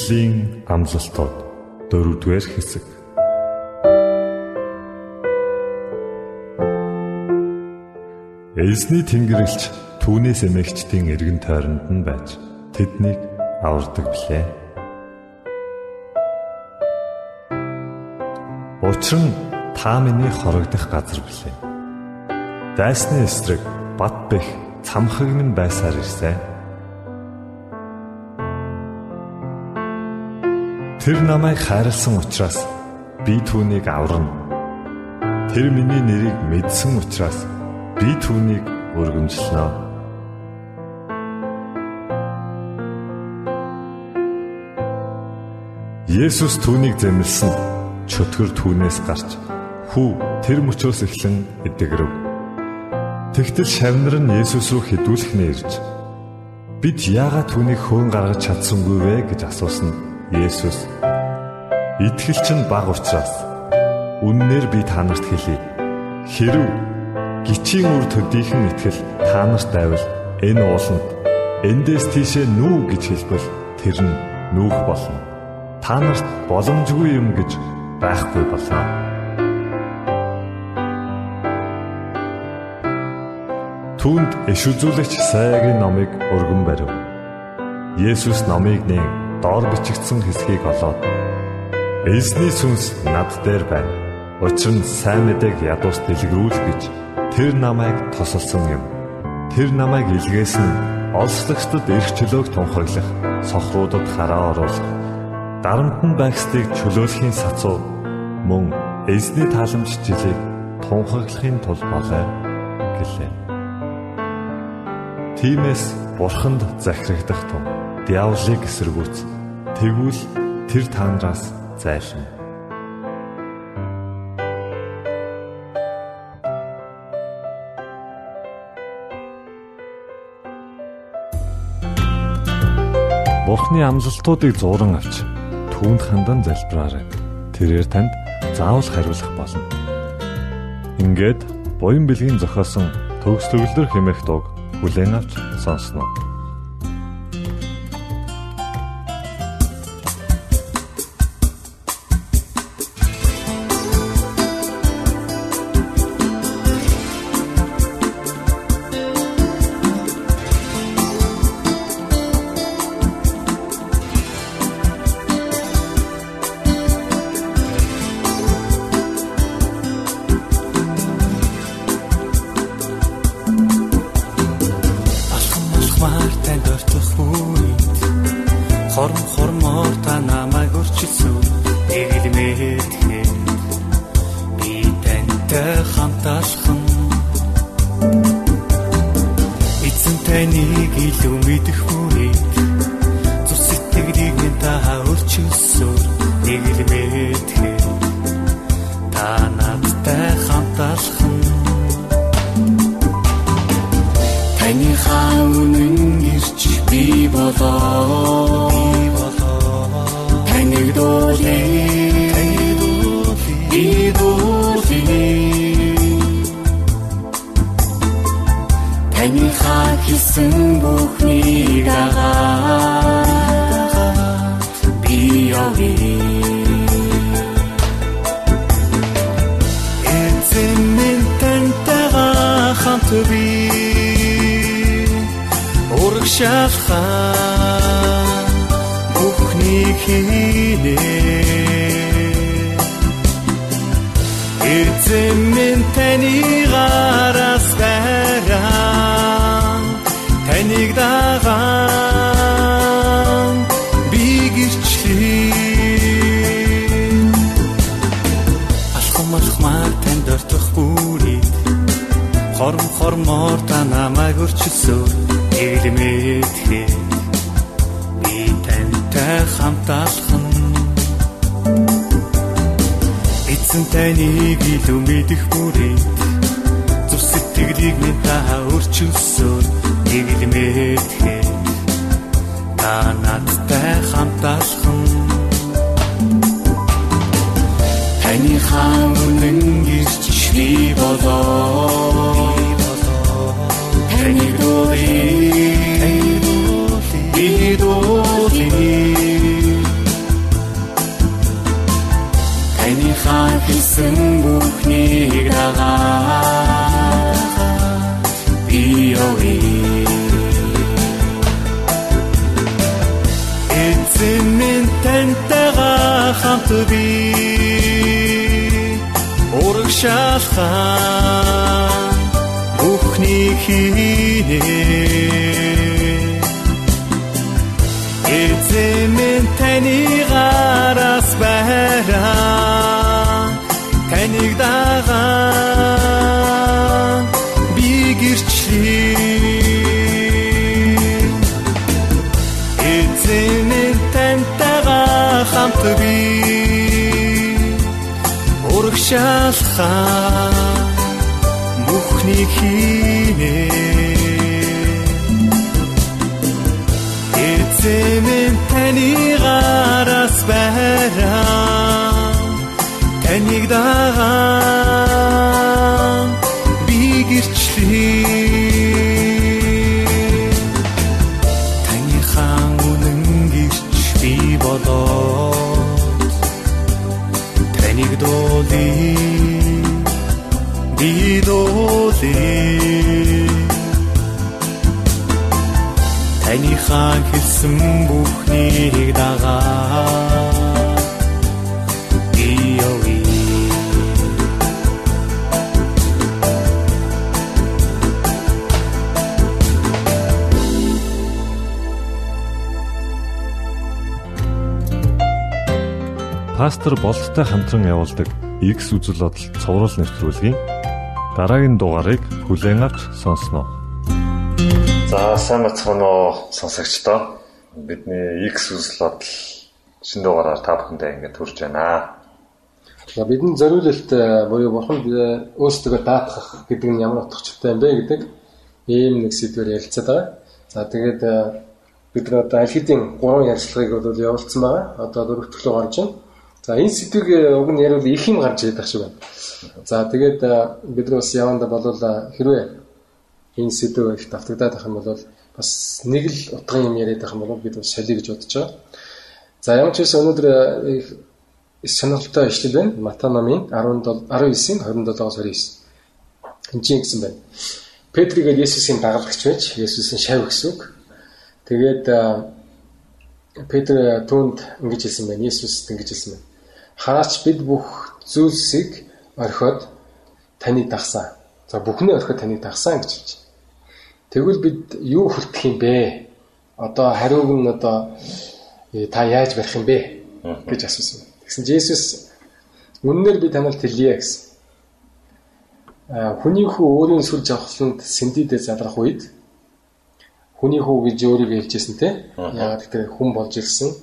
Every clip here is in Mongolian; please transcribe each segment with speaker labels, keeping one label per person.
Speaker 1: Библийн амлалтууд дөрөвдүгээр хэсэг. Эзний тэнгэрлэгч түүнээс эмэгчдийн эргэн тойронд нь байж тэднийг авардаг билээ. Учир нь та миний хорогдох газар билээ. Дайсны эсрэг бат бэх цамхаг минь байсаар ирсэн. Тэр намайг хайрлсан учраас би түүнийг аварна. Тэр миний нэрийг мэдсэн учраас би түүнийг өргөмжлөнө. Есүс түүнийг зэмлсэн чөтгөр түүнээс гарч хүү тэр мөчөөс эхлэн эдгэрв. Тэгтэл шавнар нь Есүс рүү хідүүлэхнээ ирж бид яагаад түүнийг хөөн гаргаж чадсангүй вэ гэж асуусан Есүс Итгэл чинь баг учраас үннээр би та нарт хэлье. Хэрв гिचийн үр төдийхөн итгэл та нарт байвал энэ ууланд эндээс тийшээ нүү гэж хэлбэл тэр нь нүүх болно. Та нарт боломжгүй юм гэж байхгүй болно. Түүнд иш үзүүлэгч сайгийн номыг өргөн барив. Есүс номыг нээн доор бичигдсэн хэсгийг олоод Эзний сүнс над дээр байна. Учир нь сайн мэдээг ядуус дэлгэрүүл гэж тэр намайг тосолсон юм. Тэр намайг илгээсэн олслагчдад эрх чөлөөг тунхаглах, сохруудад хараа оруулах, дарамтн байгстыг чөлөөлөхийн сацуу мөн эзний тааламж жилийг тунхаглахын тулд болоо гэлээ. Тимээс бурханд захирагдах тун диаволыг эсэргүүц. Тэгвэл тэр таандраас зайлшгүй. Бурхны амлалтуудыг зуран авч түүнд хандан залбираарай. Тэрээр танд заавал хариулах болно. Ингээд буян бэлгийн зохиосон төгс төгөлдөр хэмээх дуу хүлээн авч сонсноо.
Speaker 2: Ортох бүрий хорм хормоор та намайг өрчилсөн илмэтгэе би тантай хамт алхам эзэн таныг илүү мэдэх бүрий зүс сэтгэлийг минь та өрчилсөн илмэтгэе та надтай хамт алхам Таны хаан үнэн гэрч би болоо. Таны дуулыг би дуулыг Таны хаан хэлсэн бүхнийг дагаа. Би явъя Эзэн минь тантайгаа хамт би урагшаалхаа бүхний хийнэ. Эзэн минь таны гараас байраа таныг дагаа би гэрчлээ Эзэн минь тантайгаа хамт би. Урагшаалхаа бүхний хийнэ Эзэмэн
Speaker 3: Пастор болттой хамтран явуулдаг X үзэл бодол цовруул нэвтрүүлгийн дараагийн дугаарыг хүлээн авч сонсноо. За сайн бацхан уу сонсогчдоо. Бидний X үзэл бодол шинэ дугаараар та бүхэндээ ингээд хүрч байна.
Speaker 4: За бидний зориулалт буюу бурханд өөрсдөө даатгах гэдэг нь ямар утгатай юм бэ гэдэг ийм нэг сэдвээр ярилцаад байгаа. За тэгээд бид нар одоо аль хэдийн гурван ярилцлагыг бол явуулсан байгаа. Одоо дөрөвт төлөв гарч байна. За энэ сэдвийг уг нь яриул их юм гарч ирэх шиг байна. За тэгээд бид нар бас яванда болвол хэрвээ энэ сэдв их давтагдаад байх юм бол бас нэг л утгын юм яриад байх юм бол бид бас солиё гэж бодож байгаа. За ямар ч байсан өнөөдөр их сонирхолтой ишлэл байна. Мата намын 17 19-ийн 27-оос 29. Энд чинь гэсэн байна. Петригээд Есүсийн дагалдагч байж Есүсийн шав гэсэн үг. Тэгээд Петр түүнд ингэж хэлсэн байна. Есүст ингэж хэлсэн байна. Хаач бид бүх зүйлсийг орхиод таны дагсан. За бүхнээ орхиод таны дагсан гэж хэлж. Тэгвэл бид юу хүртэх юм бэ? Одоо хариуг нь одоо та яаж барих юм бэ гэж асуусан. Тэгсэн чинь Есүс үннээр би танаар хэлье гэсэн. Хүний хүү өөрийн сүр жавхланд сэндидээ залрах үед хүний хүү гэж өөрийгөө хэлжсэн те. Яагаад гэвэл хүн болж ирсэн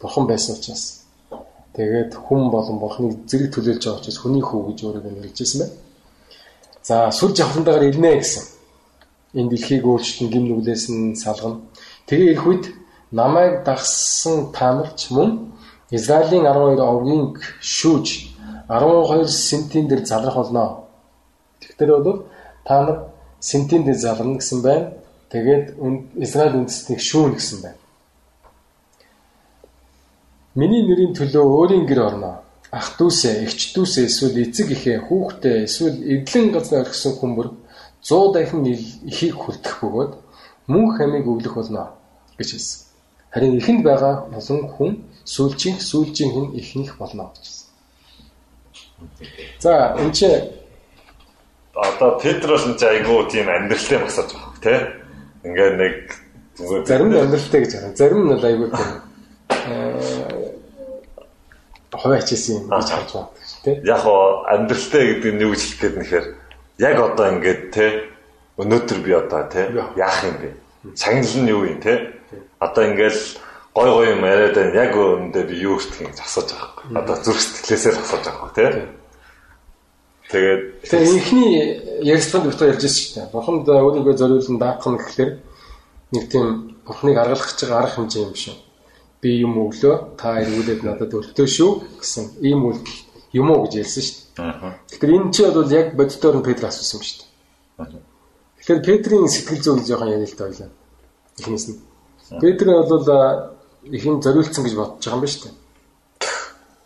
Speaker 4: бурхан байсан учраас. Тэгээд хүн болон бурханыг зэрэг төлөөлж байгаа учраас хүний хүү гэж өөрийгөө нэрлэжсэн байна. За сүр жавхлантайгаар ирнэ гэсэн. Энэ дэлхийг өөрчлөн гим нүглээс нь салгана. Тэгээ ирэх үед намайг дагсан таамагч мөн Израилийн 12 овгийн шүүж 12 сентийн дээр залрах болно Тэгэхээр бол та нар сентин дээр залрна гэсэн байна. Тэгээд Израиль үндэстнийг шүүн гэсэн байна. Миний нэрийн төлөө өөрийн гэр орно. Ах дүүсээ, эгч дүүсээ, эсвэл эцэг ихээ, хүүхдээ, эсвэл эдлэн газар орхисон хүмүүр 100 дахин ихийг хүртэх бөгөөд мөн хамиг өглөх болно гэж хэлсэн. Харин эхэнд байгаа олон хүн сүүлчийн сүүлчийн хүн ихнийх болно гэсэн. За энэ чи
Speaker 1: одоо Петрос энэ айгуу тийм амьдралтай масаж байгаа тий. Ингээд нэг
Speaker 4: зарим нь амьдралтай гэж хараа. Зарим нь айгуу тийм хаваач хийсэн юм гэж харж байна тий.
Speaker 1: Яг оо амьдралтай гэдэг нь юу гэж хэлэх гээд нэхэр яг одоо ингээд тий өнөөдөр би одоо тий яах юм бэ? Сагнал нь юу юм тий? Одоо ингээд гой гой юм яриад байна. Яг өндөө би юу юм асууж байгаа юм. Одоо зүрх сэтгэлээсээ асууж байгаа юм тий. Тэгээд
Speaker 4: тэгээ инхний ярилцлаганд битүү ярьж байсан шүү дээ. Бурханд өөрийгөө зориулсан даах нь гэхэлэр нэг тийм Бурхныг аргалах гэж байгаа арга хэмжээ юм шиг. Би юм өглөө та эргүүлээд надад өртөө шүү гэсэн ийм үйл юм уу гэж ярьсан шүү дээ. Тэгэхээр энэ чи бол яг боддоор нь Петр асуусан юм шүү дээ. Тэгэхээр Петрийн сэтгэл зүй жоохон та ойлаа. Эхнээс нь. Петр бол ихэн зориулсан гэж бодож байгаа юм ба шүү дээ.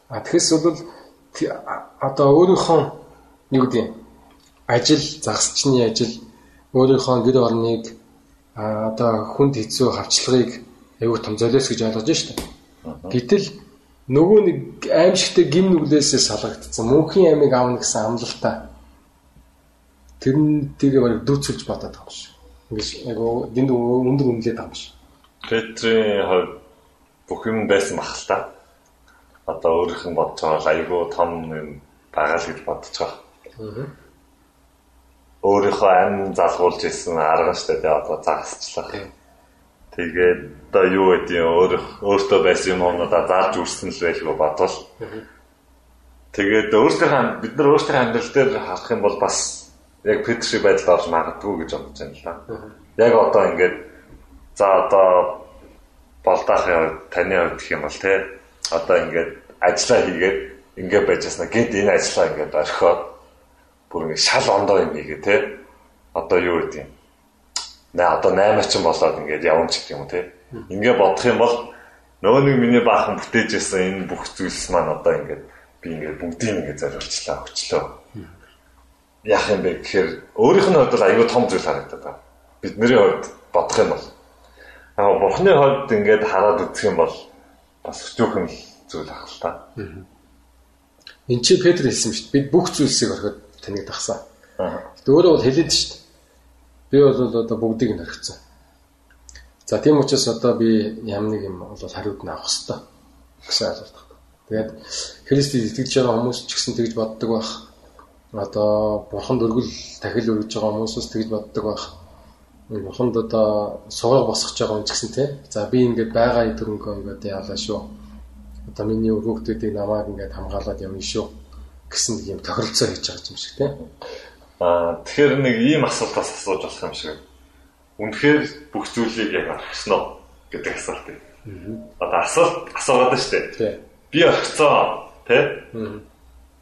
Speaker 4: А тэгэхээс бол одоо өөрийнхөө юу гэдэг ажил загсчны ажил өөрийнхөө гэр орныг одоо хүнд хэцүү хавчлагыг аюу том золиос гэж ойлгож штэ. Гэтэл нөгөө нэг аимшигтэй гим нүглээсээ салгагдсан мөнхийн амийг аавна гэсэн амлалтаа тэрнтэйгээ барыг дүүцүүлж бодоод байгаа шиг. Ингиж айгу дэнд өндөр үнэлээд байгаа юм шиг.
Speaker 1: Петрийн хувьд бүх юм байсан бах л та. Одоо өөрийнх нь бодож байгаа айгу том юм байгаа л гэж бодож байгаа. Өөрийнхөө амь залгуулж ирсэн арга нь шүү дээ одоо загасчлах. Тэгээд одоо юу гэдэг юм өөр өөртөө байсан юм оноо зааж үрсэн л байлгүй бодвол. Тэгээд өөртөө бид нар өөртөө амьдрал дээр харах юм бол бас яг Петрши байдал орж магадгүй гэж бодож байна л да. Яг одоо ингээд за одоо болдаахын таны хувьд гэх юм бол те одоо ингээд ажиллаа хийгээд ингээд байж яснаа гэд энэ ажиллаа ингээд орхиод бүр ингээд шал ондоо юм хийгээ те одоо юу гэдэг юм нэ одоо 8 ч болоод ингээд ч гэх юм те ингээд бодох юм бол нөгөө нэг миний баахан бүтээжсэн энэ бүх зүйлс маань одоо ингээд би ингээд бүгдийг ингээд зориулчлаа өчлөө яах юм бэ гэхээр өөрийнх нь хувьд бол аюу том зүйл харагдаад байна бидний хувьд бодох юм бол аа бурхны хувьд ингээд хараад үзэх юм бол бас өчүүхэн зүйл ах л та
Speaker 4: Энд чи Петр хэлсэн шүү дээ. Бид бүх зүйлсийг орхиод таныг дагсан. Гэтэ өөрөө бол хэлээд шүү дээ. Би бол одоо бүгдийг нь орхицсан. За тийм учраас одоо би ямар нэг юм бол хариуд нь авах хэрэгтэй гэсэн ойлголт байна. Тэгээд Христэд итгэж байгаа хүмүүс ч гэсэн тэгж боддог байх. Одоо бурханд өргөл тахил өргөж байгаа хүмүүсс тэгж боддог байх. Бурханд одоо сугаар босгож байгаа юм ч гэсэн тийм. За би ингээд байгаа өдрөнгөө ингээд яалаа шүү. Одоо миний өргөгдүүдийг намайг ингээд хамгаалаад явна шүү гэсэн юм тохиролцоо хийж байгаа юм шиг тийм.
Speaker 1: Аа тэгэхээр нэг ийм асуултаас асууж болох юм шиг. Үнэхээр бүх зүйлийг яг орхисон уу гэдэг асуулт. Одоо асуулт асуугаад байна шүү дээ. Би орхицоо тий?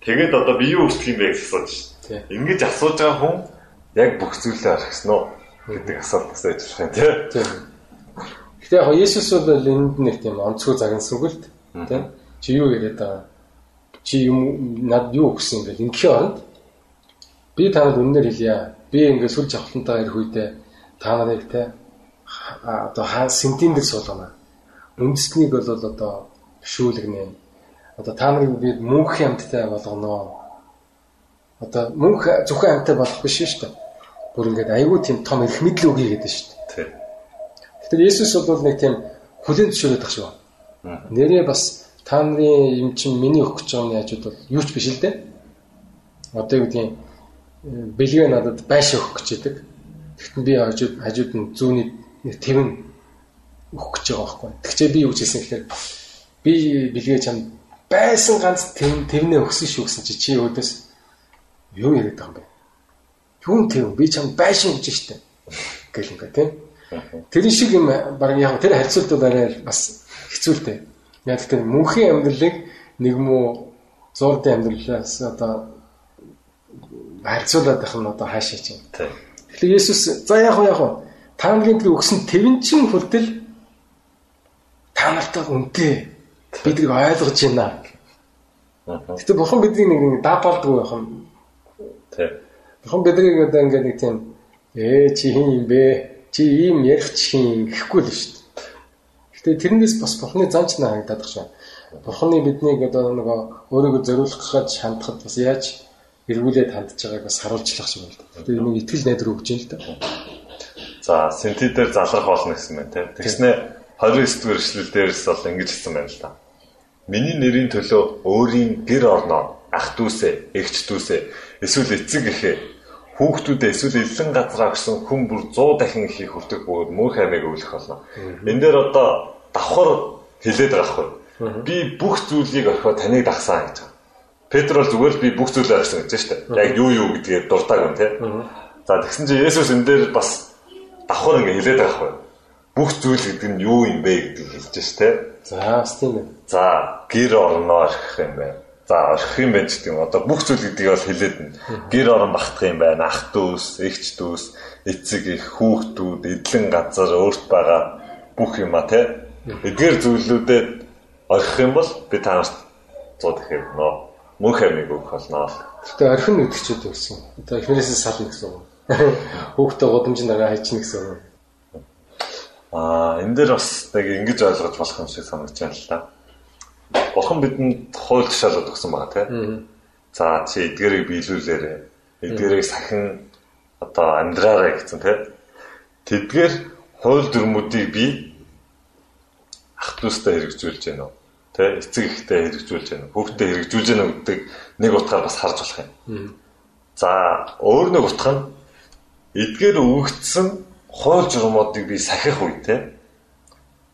Speaker 1: Тэгээд одоо би юу үүсэх юм бэ гэж асууж шүү. Ингэж асууж байгаа хүн яг бүх зүйлээ орхисон уу гэдэг асуулт асууж болох юм тий?
Speaker 4: Гэтэ яг Есүс бол энд нэг тийм онцгой загнасангүй л тий? Чи юу яриад байгаа? Чи юм над юу өгсөн юм бэ? Ингийн оронд би танад үнээр хэлье. Би ингээд сүл жавхлантаа ирэх үедээ та нарыг те одоо хаа сентин дээр суулгана. Үндэснийг бол одоо шүүлгэнэ. Одоо та нарыг би мөнх амьттай болгоно. Одоо мөнх зөвхөн амьттай болох биш шүү дээ. Бүр ингээд айгүй тийм том эрх мэдэл өгье гэдэг шүү дээ. Тэгэхээр Есүс бол нэг тийм хүлэн зөвшөөрөд байгаа шүү. Нэрээ бас та нарын юм чинь миний гэж байгаа юм яаж бол юу ч биш л дээ. Одоо юу гэдгийг бэлгээ надад байш өгөх гэж байдаг. Тэгтэн би хажууд хажууд нь зүүний тэвэн өгөх гэж байгаа байхгүй. Тэгчээ би юу гэж хэлсэн гэхээр би бэлгээ чам байсан ганц тэв тэвнээ өгсөн шүү гэсэн чи чи өөдөөс юу яриад байгаа юм бэ? Юун тэв би чам байш өгч штэ. Гэл ингээ тийм. Тэр шиг юм баг яг тэр харьцуулт бол арай бас хэцүүлтэй. Яг тэр мөнхийн амьдралыг нэг муу зурдын амьдралаас одоо харьцуулаад байх нь одоо хаашаа чинь. Тэгэхээр Есүс за яг яг та нарын төлөө өгсөн твэнчин хүртэл та нартай үнтэй биднийг ойлгож байна. Гэтэ бурхан бидний нэг даапалдгүй байх юм. Тэг. Бурхан биднийг одоо ингээд нэг тийм ээ чи хин юм бэ? Чи ийм ярих чи хин гэхгүй л шүү дээ. Гэтэ тэрнээс бас Бурхны занч на харагдаад багш. Бурхны биднийг одоо нөгөө өөрийгөө зориулах гэж хандхад бас яаж эргүүлээд хандж байгааг бас харуулжлах шиг байна. Гэтэ нэг итгэл найдар өгч юм л да.
Speaker 1: За, синти дээр залрах болно гэсэн мэн тий. Тэгснэ 29 дугаар эшлэл дээрс бол ингэж хэлсэн байна л да. Миний нэрийн төлөө өөрийн гэр орноо ах дүүсээ, эгч дүүсээ, эсвэл эцэг эхээ, хүүхдүүдээ эсвэл эллен газраа өгсөн хүн бүр 100 дахин ихийг хүртэх бөгөөд мөнх аймаг өвлөх болно. Энэ дээр одоо давхар хилээд байгаа хгүй. Би бүх зүйлийг орхио таныг дагсан гэж. Петр бол зүгээр л би бүх зүйлээ орхисон гэж дээ. Яг юу юу гэдгээ дуртаг юм те. За тэгсэн чинь Есүс энэ дээр бас давхар ингэ хилээд байгаа хгүй. Бүх зүйл гэдэг нь юу юм бэ гэдгийг хэлж ш те.
Speaker 4: За бас тийм ээ.
Speaker 1: За гэр орноо орхих юм байна. За орхих юм байна гэдэг юм. Одоо бүх зүйл гэдгийг бол хэлээд нь. Гэр орон багтах юм байна. Ах дүүс, эгч дүүс, эцэг их, хүүхдүүд, эдлэн газар, өөрт байгаа бүх юм а те Эдгээр зүйлүүдэд орхих юм бол би танарт 100 дахин нөө мөнх амиг өгөх болно.
Speaker 4: Гэтэ орхин үдгчүүд гэсэн. Одоо эхнэрээсээ сална гэсэн үг. Хүүхдээ гудамжинд байгаа хайчна гэсэн үг.
Speaker 1: Аа энэ дээр бас яг ингэж ойлгож болох юм шиг санагдаж байна л да. Бурхан бидэнд хууль тушаалууд өгсөн байгаа тийм. За чи эдгэрийг биелүүлээрэй. Эдгэрийг сахин одоо амьдраарай гэсэн тийм. Тэдгээр хууль дүрмүүдийг би ах дүүстэй хэрэгжүүлж байна уу? Тэ эцэг ихтэй хэрэгжүүлж байна? Хүүхдэд хэрэгжүүлж байна гэдэг нэг утгаар бас харж болох юм. За өөр нэг утга нь эдгээр өгөгдсөн хууль журмуудыг би сахих үе те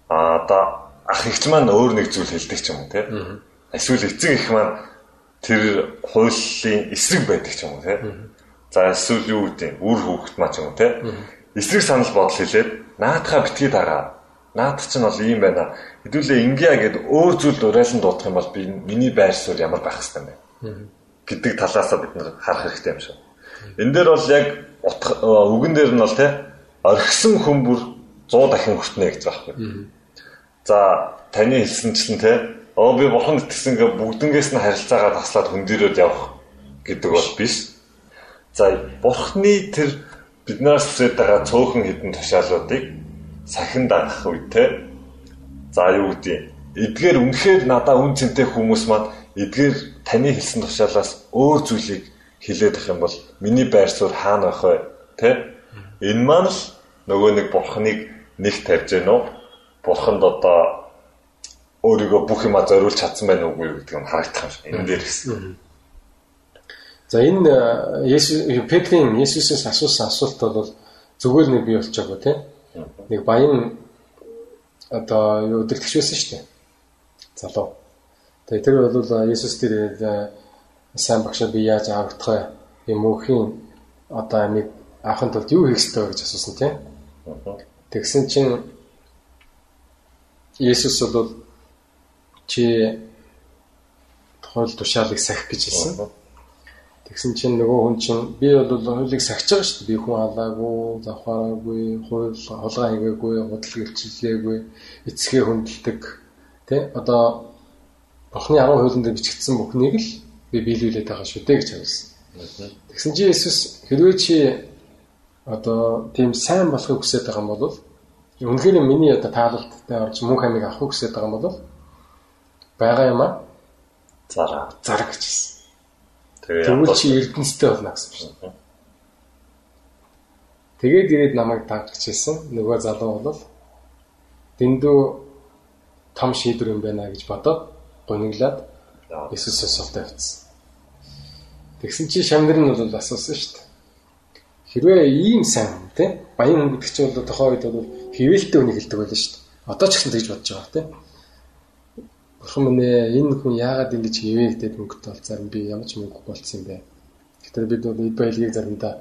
Speaker 1: а одоо ах ихч маань өөр нэг зүйл хэлдэг ч юм уу те эсвэл эцэг их маань тэр хуулийн эсрэг байдаг ч юм уу те за эсвэл юу гэдэг үр хүүхэд маа ч юм уу те эсрэг санал бодол хэлээд наадхаа битгий дагаа Наад чинь бол ийм байна. Хэдүүлээ ингиа гэд өөр зүйл урайлан дуудах юм бол би миний байр суурь ямар байх хэвээр байна. гэдэг талаас бид нар харах хэрэгтэй юм шиг. Энэ дээр бол яг үгэн дээр нь бол те орхисон хүн бүр 100 дахин хүртнэ гэж байгаа байхгүй. За таны хэлсэнчлэн те оо би бурхан гэтгсэн гэ бүгднгээс нь харилцаагаа таслаад хөндөрөөд явах гэдэг бол биш. За бурхны тэр биднээс хүсэж байгаа цөөхөн хідэн тушаалуудыг сахин дагах үедээ за юу гэдэг эдгээр үнэхээр надаа үн цэнтэй хүмүүс маань эдгээр таны хэлсэн тушаалаас өөр зүйлийг хэлээд ах юм бол миний байр суурь хаана байх вэ тэ? Энэ маань л нөгөө нэг бурхныг нэг тавьж гэнэ үү? Бурханд одоо өөрийгөө бүх юма зориулж чадсан байна уугүй юу гэдэг нь харагдах юм. Шиг энэ дээр гэсэн.
Speaker 4: За энэ Есүс Петрийн Есүсээс асуусан асуулт бол зүгээр нэг бий болчихоо тийм нэг баян одоо юу өдөртөгч байсан шүү дээ. Залуу. Тэгээ тэр бол Есүс тэр сайн багшаа би яаж аврагдах вэ? Юм уухийн одоо амиг авахын тулд юу хийх ёстой вэ гэж асуусан тийм. Тэгсэн чинь Есүс бол чи тухайл тушаалыг сахих гэж хэлсэн. Тэгсэн чинь нөгөө хүн чинь би бол хуулийг сахиж байгаа шүү дээ. Би хүн алаагүй, завхаараагүй, хууль холгаа хийгээгүй, худал гэлчилгээгүй, эцгээ хүндэлдэг. Тэ? Одоо Бурхны 10 хуулинд бичигдсэн бүхнийг л би биелүүлээд байгаа шүү дээ гэж хэлсэн. Тэгсэн чинь Иесус хэрвээ чи одоо тийм сайн болохыг хүсэж байгаа юм бол үнэхээр миний одоо таалалттай орж мөнх амиг авахыг хүсэж байгаа юм бол байгаа юм а
Speaker 1: зараа
Speaker 4: зараа гэж хэлсэн. Тэгвэл чи эрдэнэстэй болно гэсэн чинь. Тэгээд ирээд намайг тагчилсан. Нөгөө залуу бол дэндүү том шийдвэр юм байна гэж бодоод гониглаад Иесус сосолтой явцсан. Тэгсэн чи шамнэр нь бол асуусан шүү дээ. Хэрвээ ийм сайн тий баян хүн гэдэг чинь бол тохоо үед бол хөвөлтэй үнийг хэлдэг байлаа шүү дээ. Одоо ч гэсэн тэгж бодож байгаа тий. Бурхан минь энэ хүн яагаад ингэж хивээ гэдэг мөнгөтэй бол зарим би ямар ч мөнгө болцсон юм бэ. Гэтэл бид бол эд баялагийг заримдаа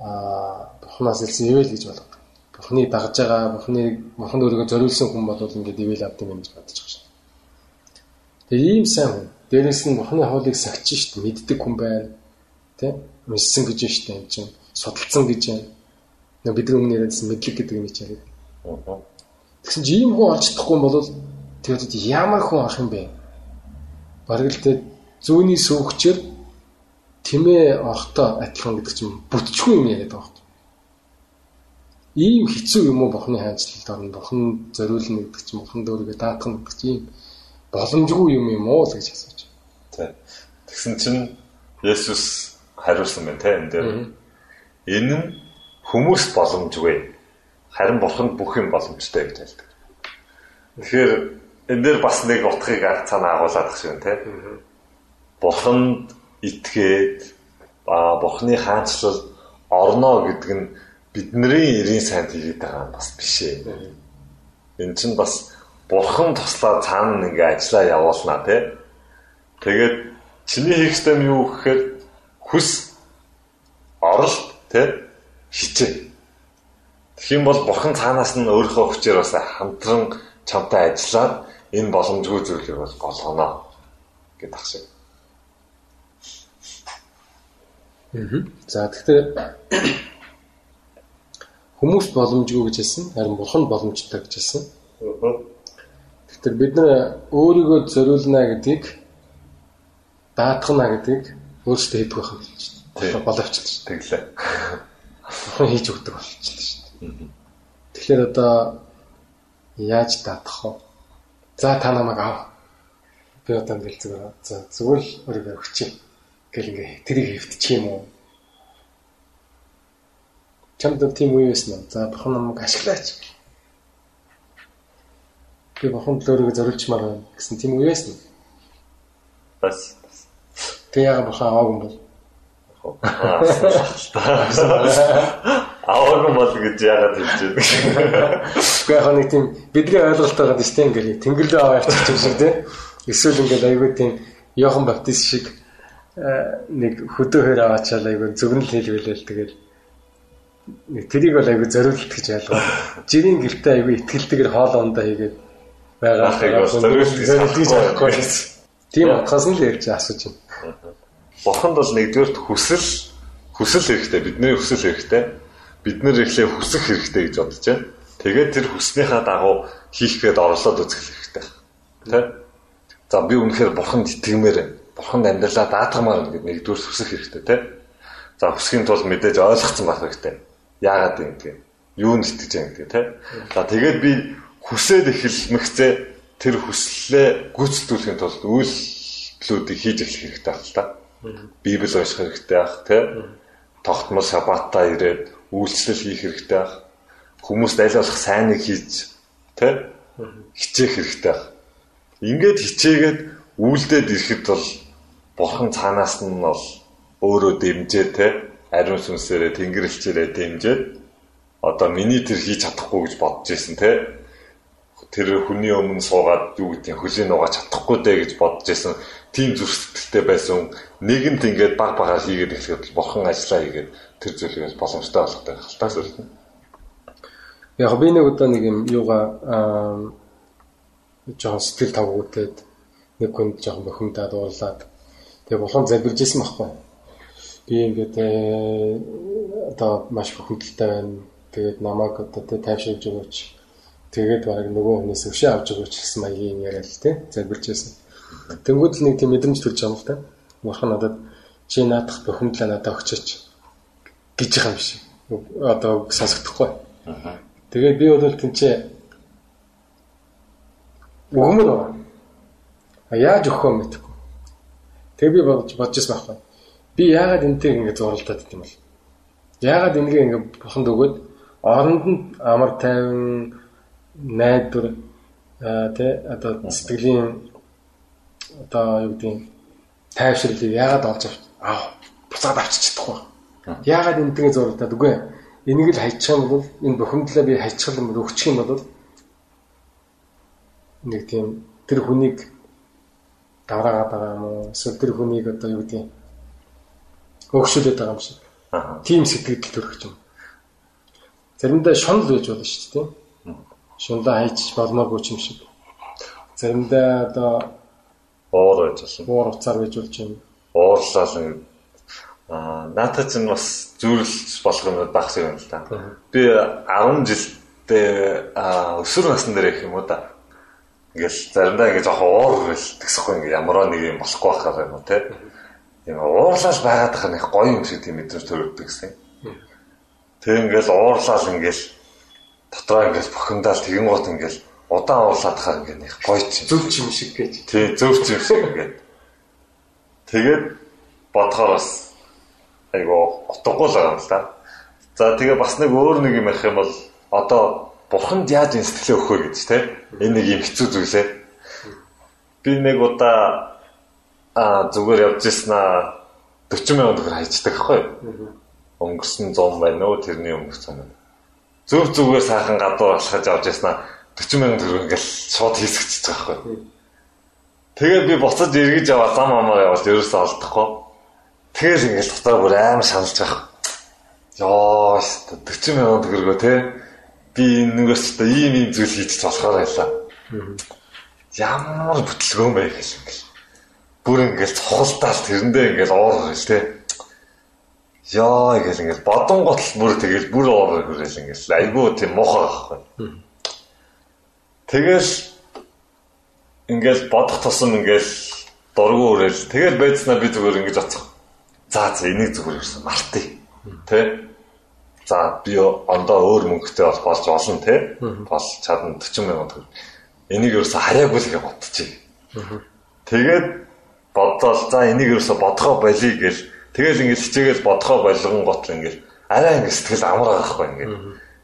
Speaker 4: аа Бурханаас илсэн ивэл гэж болгодог. Бурханы дагж байгаа, Бурханы Бурхан өөрийгөө зориулсан хүн бол ингээд ивэл авд юм гэж бодож байгаа шээ. Тэгээ ийм сайн хүн. Дээрээс нь Бурханы хуулийг сагч шít мэддэг хүн байна. Тэ? Уншсан гэж шít юм чинь судалсан гэж байна. Бидний өмнө яриадсан мэдлэг гэдэг юм яриад. Тэгсэн чи ийм хүн олж чадахгүй бол Тэгээд ямар хүн ах юм бэ? Бараг л тэ зүүнний сүүгчээр тэмээ орхтой адилхан гэдэг чинь бүтчгүй юм яриад байгаа юм. ийм хэцүү юм уу бохны хайцлалд орно бохон зориулна гэдэг чинь бохон дөөргөө даатгах гэдэг чинь боломжгүй юм юм уу гэж асууж.
Speaker 1: Тэгсэн чинь Есүс хариулсан байна те энэ дээр. Энэ нь хүмүүс боломжгүй. Харин бурханд бүх юм боломжтой гэж хэлдэг. Тэгэхээр энэ дээр бас нэг утгыг цаана агуулдаг шиг те. Бурханд итгээд а бурхны хаанчлал орно гэдэг нь бидний эрийн сайнд хийгээд байгаа юм бас биш ээ. Энэ чинь бас бурхан туслаа цаана ингээ ажиллаа явуулнаа тий. Тэгээд чиний хийх нь юу гэхээр хүс оролт тий хичээ. Тэгэх юм бол бурхан цаанаас нь өөрийнхөө хүчээр бас хамтран чамтай ажиллаад энэ боломжгүй зүйлийг бол голгоно гэдэг ахшиг.
Speaker 4: За тэгэхээр хүмүүс боломжгүй гэж хэлсэн, харин бурхан боломжтой гэж хэлсэн. Тэгэхээр бид нар өөрийгөө зориулна гэдгийг даатгана гэдгийг өөрсдөө хийдэг байх юм чинь. Тэгэхээр боловчлаа шүү.
Speaker 1: Тэглээ.
Speaker 4: Бурхан хийж өгдөг болчихлоо шүү. Тэгэхээр одоо яаж даатгах вэ? За та намайг ав. Би одоо ингээл зүгээр за зүгээр л өөрийгөө өгчээ. Гэл ингээ тэрийг хэвтчих юм уу? Чамд тийм үе байсан уу? За бурхан намайг ашиглаач. Би бурхан өөрийгөө зориулчмаар байна гэсэн тийм үе байсан?
Speaker 1: Бас
Speaker 4: Тэг яга бурхан аваагүй юм бол
Speaker 1: Аваагүй бол гэж яагаад хэлж байна.
Speaker 4: Гэхдээ яг нэг тийм бидний ойлголт байгаа дэс тийм ингээл тэнгэрлээ аваа явчих юм шиг тийм. Эсвэл ингээл айгүй тийм Йохан Баптист шиг э, нэг хөдөөөр аваачаал айгүй зөвгнөл хэлвэлээл тэгэл тэрийг бол айгүй зориулт гэж ялгаа. Жирийн гэртээ айгүй ихтгэлтэйгээр хоол ундаа хийгээд байгаа.
Speaker 1: Зориулт
Speaker 4: гэж аахгүй. Тийм утгаас нь л ярьж асууж байна.
Speaker 1: Бурханд бол нэгдүгээрт хүсэл хүсэл хэрэгтэй бидний хүсэл хэрэгтэй бид нэр ихлэ хүсэх хэрэгтэй гэж бодож байна. Тэгээд тэр хүснийхаа дагуу хийх гээд орлоод үзэх хэрэгтэй. Тэ? За би үнэхээр бурханд итгэмээр байна. Бурханд амьдралаа даатгамаар гэдэг нэгдүгээр хүсэх хэрэгтэй тэ. За хүсхийн тулд мэдээж ойлгоцсон байх хэрэгтэй. Яагаад юм гэдэг. Юу нь итгэж байгаа гэдэг тэ. За тэгээд би хүсээд эхэлмэгцээ тэр хүслээ гүйцэтгүүлэхийн тулд үйлдэлүүдийг хийж эхлэх хэрэгтэй байна л та. Библи унших хэрэгтэй ах тий. Тогтмол шабатаа ирээд үйлчлэл хийх хэрэгтэй ах. Хүмүүст аль болох сайныг хийж тий. Хичээх хэрэгтэй ах. Ингээд хичээгээд үйлдээд ирэхэд бол бурхан цаанаас нь бол өөрөө дэмжээ тий. Ариун сүнсээрээ тэнгэрлэгчээрээ дэмжээд одоо миний тэр хийж чадахгүй гэж бодож ирсэн тий тэр хүний өмнө суугаад юу гэдэг хөлийн угааж чадахгүй дээ гэж бодож байсан тийм зүрх сэтгэлтэй байсан нэгэнт ингээд баг багаар хийгээд эхлэхэд бурхан ажиллаа хийгээд тэр зүйлээс боломжтой болгохтой халтаас үлдэнэ.
Speaker 4: Яг би нэг удаа нэг юм юугаа жоохон сэтгэл тавгуудад нэг хүнд жоохон бохимдаад уурлаад тэгээ бурхан залбирж исэн байхгүй. Би ингээд э, одоо маш бохимдалтай байна. Тэгээд намайг одоо тэ тайвшруулж өгөөч. Тэгээд бараг нөгөө хүнээс өшөө авч өгөөч гэсэн маягийн яриад л тэ залбирж исэн. Тэнгүүд л нэг тийм мэдрэмж төрж байгаа юм л та. Бурхан надад чи наадах бохимдлаа надад өгчөөч гэж байгаа юм шиг. Одоо сонсогдохгүй. Тэгээд би бол тэнцээ өгмөр байна. А яаж өгөх вэ мэдэхгүй. Тэгээ би бодож бодож байсан байхгүй. Би яагаад энтэй ингэ зуралдаад идэм бол. Яагаад энэгээ ингэ буханд өгөөд оронд нь амар тайван найдвар тэ одоо сэтгэлийн одоо юу гэдэг тайвширлыг яагаад олж авч аа буцаад авчиж чадахгүй. Яагаад энэгээ зурагдаад үгүй энийг л хайчих юм бол энэ бухимдлаа би хайчих юм бол өгчих юм бол нэг тийм тэр хүнийг давраагаад байгаа юм уу? Эсвэл тэр хүнийг одоо юу гэдэг хөөгшүүлээд байгаа юм шиг. Тийм сэтгэл төрөх юм. Заримдаа шунал байж болно шүү дээ. Шунлаа хайчих болмоогүй юм шиг. Заримдаа одоо
Speaker 1: уур байж болно.
Speaker 4: Уур уцаар байж болж юм.
Speaker 1: Уурлал аа наатач нь бас болох юм багс юм л та. Би 10 жилдээ өсвөр насны дээр их юм уу да. Ингээл заримдаа ингээ жоох уур гэл тэгсэхгүй ингээ ямараа нэг юм болохгүй байхаар юм уу те. Ийм уурлал байгаад байгаа нэг гоё юм шиг тийм мэдрэмж төрөгдөг гэсэн. Тэг ингээл уурлал ингээл дотроо ингээл бухимдаал тэгэн гот ингээл удаан уурлаад хаа ингээд их гоё ч
Speaker 4: Зөв ч юм шиг гэж.
Speaker 1: тий зөв ч юм шиг ингээд тэгээд бодохоор бас айгу утгагүй л байгаа юм л да. За тэгээ бас нэг өөр нэг юм ярих юм бол одоо бурханд яаж энэ сэтгэлээ өгөх вэ гэж те? Энэ нэг юм хэцүү зүйлээ би нэг удаа а зүгээр явж ирсэн 40 мянган төгрөг хайчдаг аахгүй өнгөрсөн 100 байна уу? Тэрний өмнөх цан зөв зүгээр сайхан гадуур алхаж авч ирсэн 40 мянган төгрөг ингээл шууд хийсгэж байгаа аахгүй тэгээд би буцаж эргэж яваа зам амаар яваад ерөөсөө олдохгүй тэгэл ингээл дотор бүр амар шаналж байгаа Яа, 40 мянган төгрөгөө те би нэгээс та ийм ийм зүйл хийж болохоор байлаа. Ямар бүтлгөөн байх юм ингээл. Бүр ингээл цохолтаал тэрэндээ ингээл уур гэл те. Яа, ингээл ингээл бодон готл бүр тэгэл бүр уур гэл ингээл айгүй тийм муухай байхгүй. Тэгэл ингээл бодох тусам ингээл дургу өрөөл. Тэгэл байцнаа би зүгээр ингэж оцох. За за энийг зүгээр ирсэн мартыг. Тэ? За би ондоо өөр мөнгөтэй бол болж олно те. Бол чадна 40 мянган төгрөг. Энийг ерөөсө хараагүй л гэж бодчих. Тэгээд бодлоо за энийг ерөөсө бодгоо болиё гэл тэгэл ингээд хичээгээл бодгоо болгон гот ингээд арай ингээд сэтгэл амар байхгүй ингээд.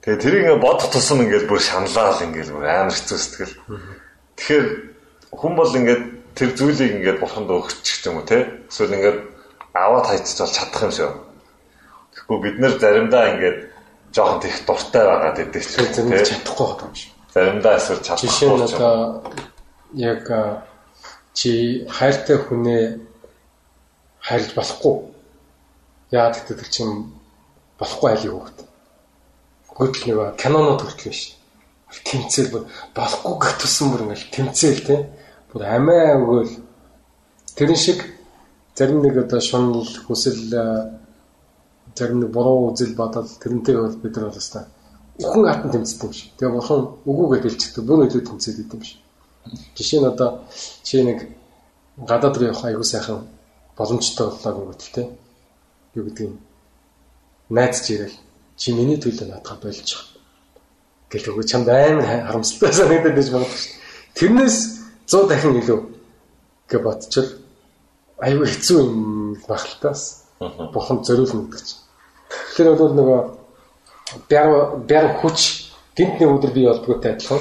Speaker 1: Тэгээд тэрийг ингээд бодох тусам ингээд бүр шаналал ингээд бүр амар хэцүү сэтгэл. Тэгэхээр хүн бол ингээд тэр зүйлийг ингээд бурханд өгч ч юм уу те. Эсвэл ингээд аваад хайчих бол чадах юм шиг Тэгэхгүй бид нэр заримдаа ингээд жоохон тех дуртай байгаад идэг ч
Speaker 4: тийм чадахгүй байгаа юм шиг.
Speaker 1: Заримдаа эсвэл чадахгүй.
Speaker 4: Жишээ нь одоо яг чи хайртай хүнээ хайрлж болохгүй. Яа гэдэг чинь болохгүй айлыг хөвгт. Гүйтл нэг кинонууд хүртэл биш. Тэмцэл бүр болохгүй гэх тусан бүр ингээл тэмцэл тий. Бүр амиа өгөөл тэрэн шиг зарим нэг одоо шунал хүсэл зарим нэг буруу үзэл бодол тэрнтэй бол бид нар бол хэвээр үхэн хатан тэмцдэг юм шиг. Тэгээ бурхан үгүйгээ дэлчдэг. Бүр илүү тэмцээд идэв юм шиг. Жишээ нь одоо чи нэг гадаад руу явах аягүй сайхан боломжтой боллоо гэвэл те. Юу гэдэг юм. Найз чи ирэл чи миний төлөө надад болж байгаа. Гэл өгөө чамд амар харамсалтай санагдаад байж магадгүй шүү. Тэрнээс 100 дахин илүү гэж бодчихвол аягүй хэцүү юм багталтаас бурхан зориулна гэдэг чинь. Тэгэхээр бол нөгөө бяр бяр хүч гинтний өдөр бий болдгоотой адилхан.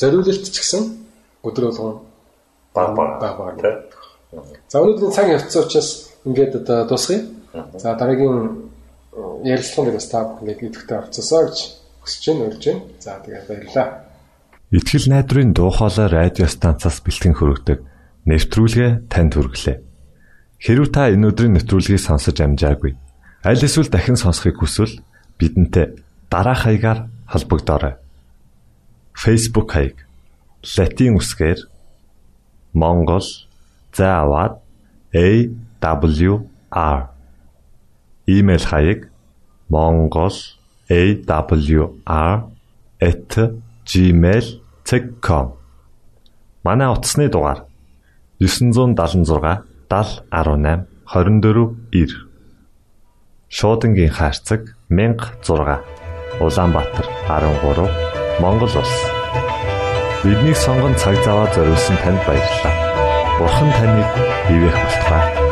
Speaker 4: Зориулалт ч гэсэн өдөр болгон
Speaker 1: баг баг
Speaker 4: баг баг тий. За өнөөдрийн цаг явцсан учраас ингээд одоо дуусгая. За дараагийн ярилцлагын дээр бас та бүхэнд идэвхтэй орцсоо гэж хүсэж байна, урьж байна. За тэгээд баярлалаа.
Speaker 3: Итгэл найдрын дуу хоолой радио станцаас бэлтгэн хөрөгдөг нэвтрүүлгээ танд хүргэлээ. Хэрв та энэ өдрийн нэвтрүүлгийг сонсож амжаагүй аль эсвэл дахин сонсохыг хүсвэл бидэнтэй дараах хаягаар холбогдорой. Facebook хаяг: Latin үсгээр Монгол заавад AWR Имэйл хаяг mongolawr@gmail.com Манай утасны дугаар 976 7018 24 9 Шуудангийн хаяцаг 1006 Улаанбаатар 13 Монгол улс. Биднийг сонгон цаг зав аваад зориулсан танд баярлалаа. Бурхан таныг бивээх болтугай.